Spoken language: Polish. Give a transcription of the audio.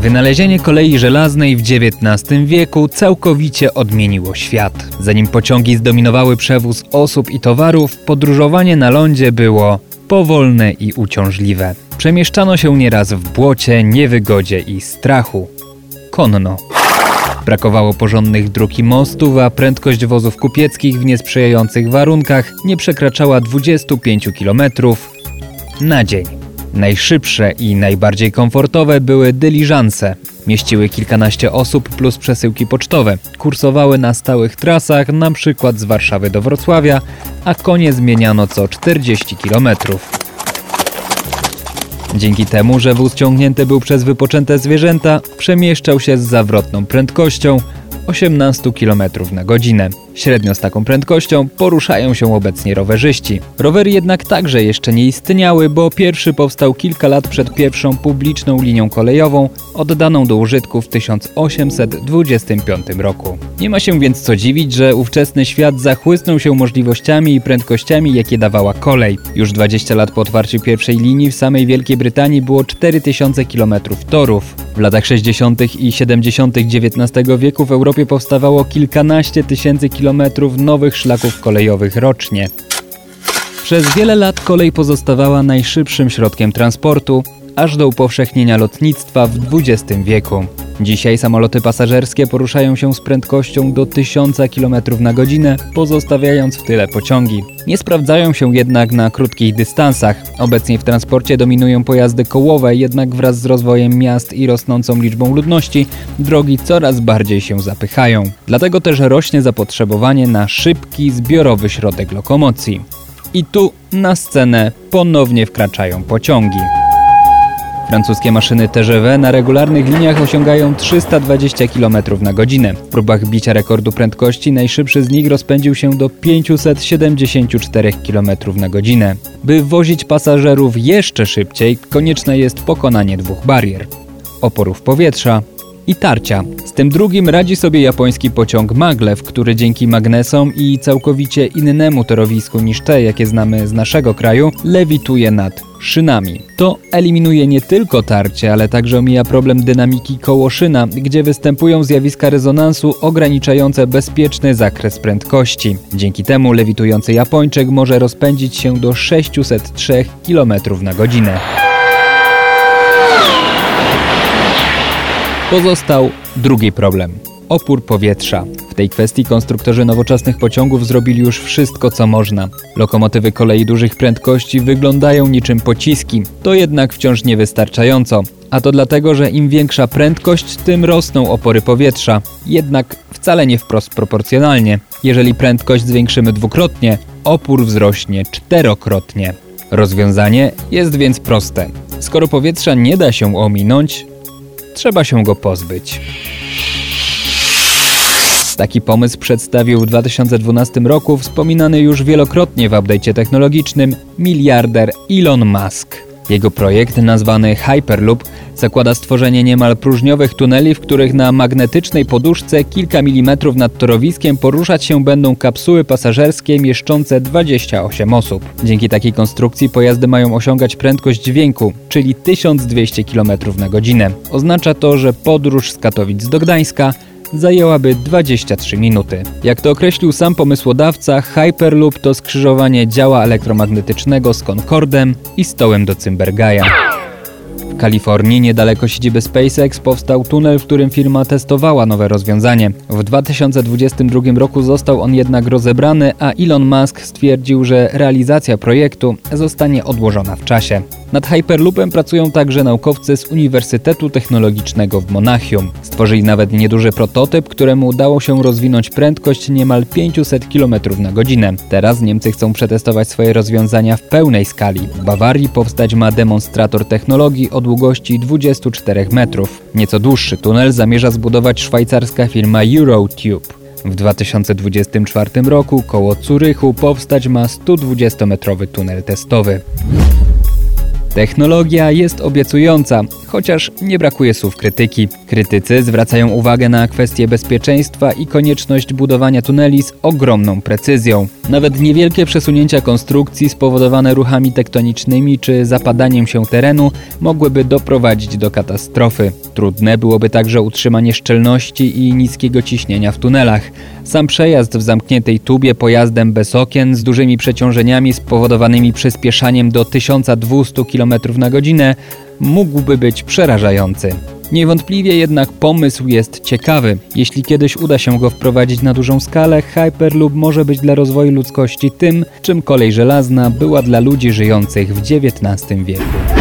Wynalezienie kolei żelaznej w XIX wieku całkowicie odmieniło świat. Zanim pociągi zdominowały przewóz osób i towarów, podróżowanie na lądzie było powolne i uciążliwe. Przemieszczano się nieraz w błocie, niewygodzie i strachu. Konno. Brakowało porządnych dróg i mostów, a prędkość wozów kupieckich w niesprzyjających warunkach nie przekraczała 25 km na dzień. Najszybsze i najbardziej komfortowe były dyliżanse. Mieściły kilkanaście osób plus przesyłki pocztowe. Kursowały na stałych trasach, na przykład z Warszawy do Wrocławia, a konie zmieniano co 40 kilometrów. Dzięki temu, że wóz ciągnięty był przez wypoczęte zwierzęta, przemieszczał się z zawrotną prędkością 18 km na godzinę. Średnio z taką prędkością poruszają się obecnie rowerzyści. Rowery jednak także jeszcze nie istniały, bo pierwszy powstał kilka lat przed pierwszą publiczną linią kolejową, oddaną do użytku w 1825 roku. Nie ma się więc co dziwić, że ówczesny świat zachłysnął się możliwościami i prędkościami, jakie dawała kolej. Już 20 lat po otwarciu pierwszej linii w samej Wielkiej Brytanii było 4000 km torów. W latach 60. i 70. XIX wieku w Europie powstawało kilkanaście tysięcy kilometrów nowych szlaków kolejowych rocznie. Przez wiele lat kolej pozostawała najszybszym środkiem transportu, aż do upowszechnienia lotnictwa w XX wieku. Dzisiaj samoloty pasażerskie poruszają się z prędkością do 1000 km na godzinę, pozostawiając w tyle pociągi. Nie sprawdzają się jednak na krótkich dystansach. Obecnie w transporcie dominują pojazdy kołowe, jednak wraz z rozwojem miast i rosnącą liczbą ludności drogi coraz bardziej się zapychają. Dlatego też rośnie zapotrzebowanie na szybki, zbiorowy środek lokomocji. I tu na scenę ponownie wkraczają pociągi. Francuskie maszyny TGV na regularnych liniach osiągają 320 km na godzinę. W próbach bicia rekordu prędkości najszybszy z nich rozpędził się do 574 km na godzinę. By wozić pasażerów jeszcze szybciej, konieczne jest pokonanie dwóch barier: oporów powietrza i tarcia. Z tym drugim radzi sobie japoński pociąg Maglev, który dzięki magnesom i całkowicie innemu torowisku niż te, jakie znamy z naszego kraju, lewituje nad szynami. To eliminuje nie tylko tarcie, ale także omija problem dynamiki koło szyna, gdzie występują zjawiska rezonansu ograniczające bezpieczny zakres prędkości. Dzięki temu lewitujący Japończyk może rozpędzić się do 603 km na godzinę. Pozostał drugi problem opór powietrza. W tej kwestii konstruktorzy nowoczesnych pociągów zrobili już wszystko, co można. Lokomotywy kolei dużych prędkości wyglądają niczym pociski. To jednak wciąż niewystarczająco. A to dlatego, że im większa prędkość, tym rosną opory powietrza. Jednak wcale nie wprost proporcjonalnie. Jeżeli prędkość zwiększymy dwukrotnie, opór wzrośnie czterokrotnie. Rozwiązanie jest więc proste. Skoro powietrza nie da się ominąć, trzeba się go pozbyć. Taki pomysł przedstawił w 2012 roku wspominany już wielokrotnie w update'cie technologicznym miliarder Elon Musk. Jego projekt, nazwany Hyperloop, zakłada stworzenie niemal próżniowych tuneli, w których na magnetycznej poduszce kilka milimetrów nad torowiskiem poruszać się będą kapsuły pasażerskie mieszczące 28 osób. Dzięki takiej konstrukcji pojazdy mają osiągać prędkość dźwięku, czyli 1200 km na godzinę. Oznacza to, że podróż z Katowic do Gdańska zajęłaby 23 minuty. Jak to określił sam pomysłodawca, Hyperloop to skrzyżowanie działa elektromagnetycznego z Concordem i stołem do Cymbergaja. W Kalifornii, niedaleko siedziby SpaceX, powstał tunel, w którym firma testowała nowe rozwiązanie. W 2022 roku został on jednak rozebrany, a Elon Musk stwierdził, że realizacja projektu zostanie odłożona w czasie. Nad Hyperloopem pracują także naukowcy z Uniwersytetu Technologicznego w Monachium. Stworzyli nawet nieduży prototyp, któremu udało się rozwinąć prędkość niemal 500 km na godzinę. Teraz Niemcy chcą przetestować swoje rozwiązania w pełnej skali. W Bawarii powstać ma demonstrator technologii o długości 24 metrów. Nieco dłuższy tunel zamierza zbudować szwajcarska firma Eurotube. W 2024 roku koło Curychu powstać ma 120-metrowy tunel testowy. Technologia jest obiecująca, chociaż nie brakuje słów krytyki. Krytycy zwracają uwagę na kwestie bezpieczeństwa i konieczność budowania tuneli z ogromną precyzją. Nawet niewielkie przesunięcia konstrukcji spowodowane ruchami tektonicznymi czy zapadaniem się terenu mogłyby doprowadzić do katastrofy. Trudne byłoby także utrzymanie szczelności i niskiego ciśnienia w tunelach. Sam przejazd w zamkniętej tubie pojazdem bez okien z dużymi przeciążeniami spowodowanymi przyspieszaniem do 1200 km na godzinę mógłby być przerażający. Niewątpliwie jednak pomysł jest ciekawy. Jeśli kiedyś uda się go wprowadzić na dużą skalę, Hyperloop może być dla rozwoju ludzkości tym, czym kolej żelazna była dla ludzi żyjących w XIX wieku.